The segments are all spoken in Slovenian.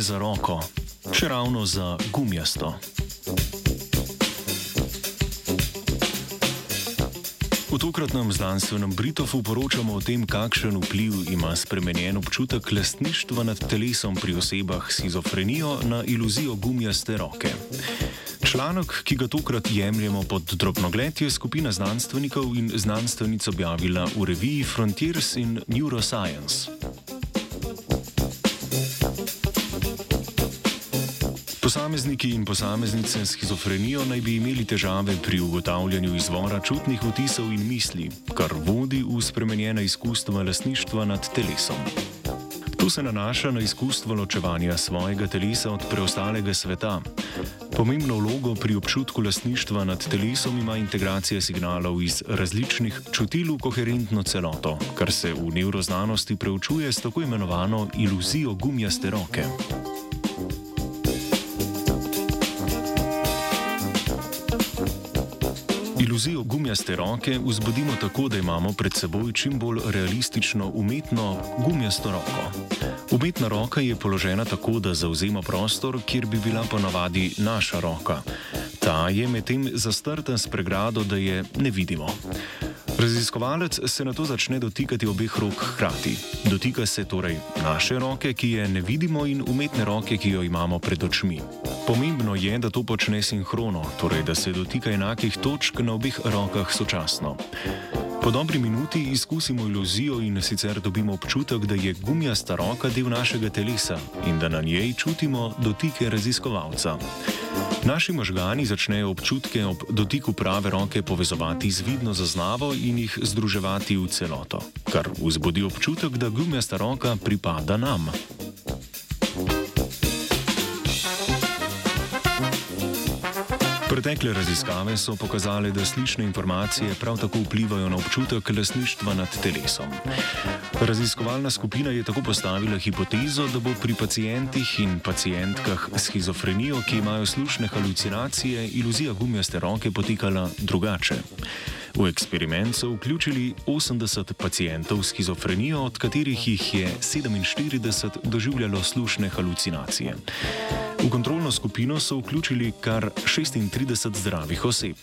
za roko, še ravno za gumijasto. V tokratnem znanstvenem Britofu poročamo o tem, kakšen vpliv ima spremenjen občutek lastništva nad telesom pri osebah s schizofrenijo na iluzijo gumijaste roke. Članek, ki ga tokrat jemljemo pod drobnogled, je skupina znanstvenikov in znanstvenic objavila v reviji Frontiers in Neuroscience. Posamezniki in posameznice s schizofrenijo naj bi imeli težave pri ugotavljanju izvora čutnih vtisov in misli, kar vodi v spremenjena izkustva lasništva nad telesom. To se nanaša na izkustvo ločevanja svojega telesa od preostalega sveta. Pomembno vlogo pri občutku lasništva nad telesom ima integracija signalov iz različnih čutil v koherentno celoto, kar se v nevroznanosti preučuje s tako imenovano iluzijo gumijaste roke. Iluzijo gumijaste roke vzbudimo tako, da imamo pred seboj čim bolj realistično umetno gumijasto roko. Umetna roka je položena tako, da zauzema prostor, kjer bi bila ponavadi naša roka. Ta je medtem zastrta s pregrado, da je ne vidimo. Raziskovalec se na to začne dotikati obeh rok hkrati. Dotika se torej naše roke, ki je ne vidimo, in umetne roke, ki jo imamo pred očmi. Pomembno je, da to počne sinhrono, torej da se dotika enakih točk na obeh rokah sočasno. Po dobri minuti izkusimo iluzijo in sicer dobimo občutek, da je gumijasta roka del našega telesa in da na njej čutimo dotike raziskovalca. Naši možgani začnejo občutke ob dotiku prave roke povezovati z vidno zaznavo in jih združevati v celoto, kar vzbudi občutek, da gumijasta roka pripada nam. Pretekle raziskave so pokazale, da slišne informacije prav tako vplivajo na občutek lasništva nad telesom. Raziskovalna skupina je tako postavila hipotezo, da bo pri pacijentih in pacijentkah s schizofrenijo, ki imajo slušne halucinacije, iluzija gumijaste roke potekala drugače. V eksperiment so vključili 80 pacijentov s schizofrenijo, od katerih jih je 47 doživljalo slušne halucinacije. V kontrolno skupino so vključili kar 36 zdravih oseb.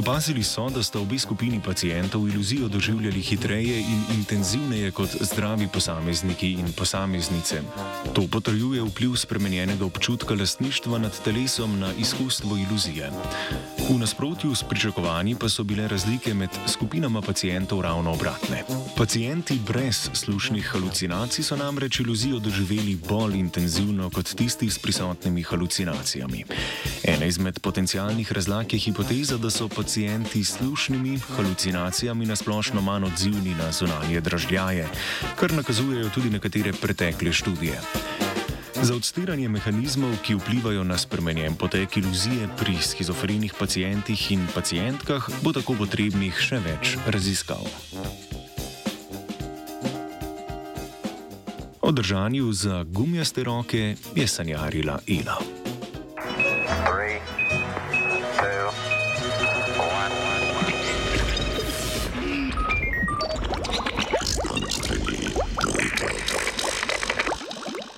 Opazili so, da sta obi skupini pacijentov iluzijo doživljali hitreje in intenzivneje kot zdravi posamezniki in posameznice. To potrjuje vpliv spremenjenega občutka lastništva nad telesom na izkustvo iluzije. V nasprotju s pričakovanji pa so bile razlike med skupinama pacijentov ravno obratne. Pacijenti brez slušnih halucinacij so namreč iluzijo doživeli bolj intenzivno kot tisti s prisotnimi halucinacijami. Ena izmed potencialnih razlag je hipoteza, da so pacijenti s slušnimi halucinacijami nasplošno manj odzivni na zunanje dražljaje, kar nakazujejo tudi nekatere pretekle študije. Za odstiranje mehanizmov, ki vplivajo na spremenjen potek iluzije pri schizofrenih pacijentih in pacijentkah, bo tako potrebnih še več raziskav. O držanju za gumijaste roke je sanjarila Ila.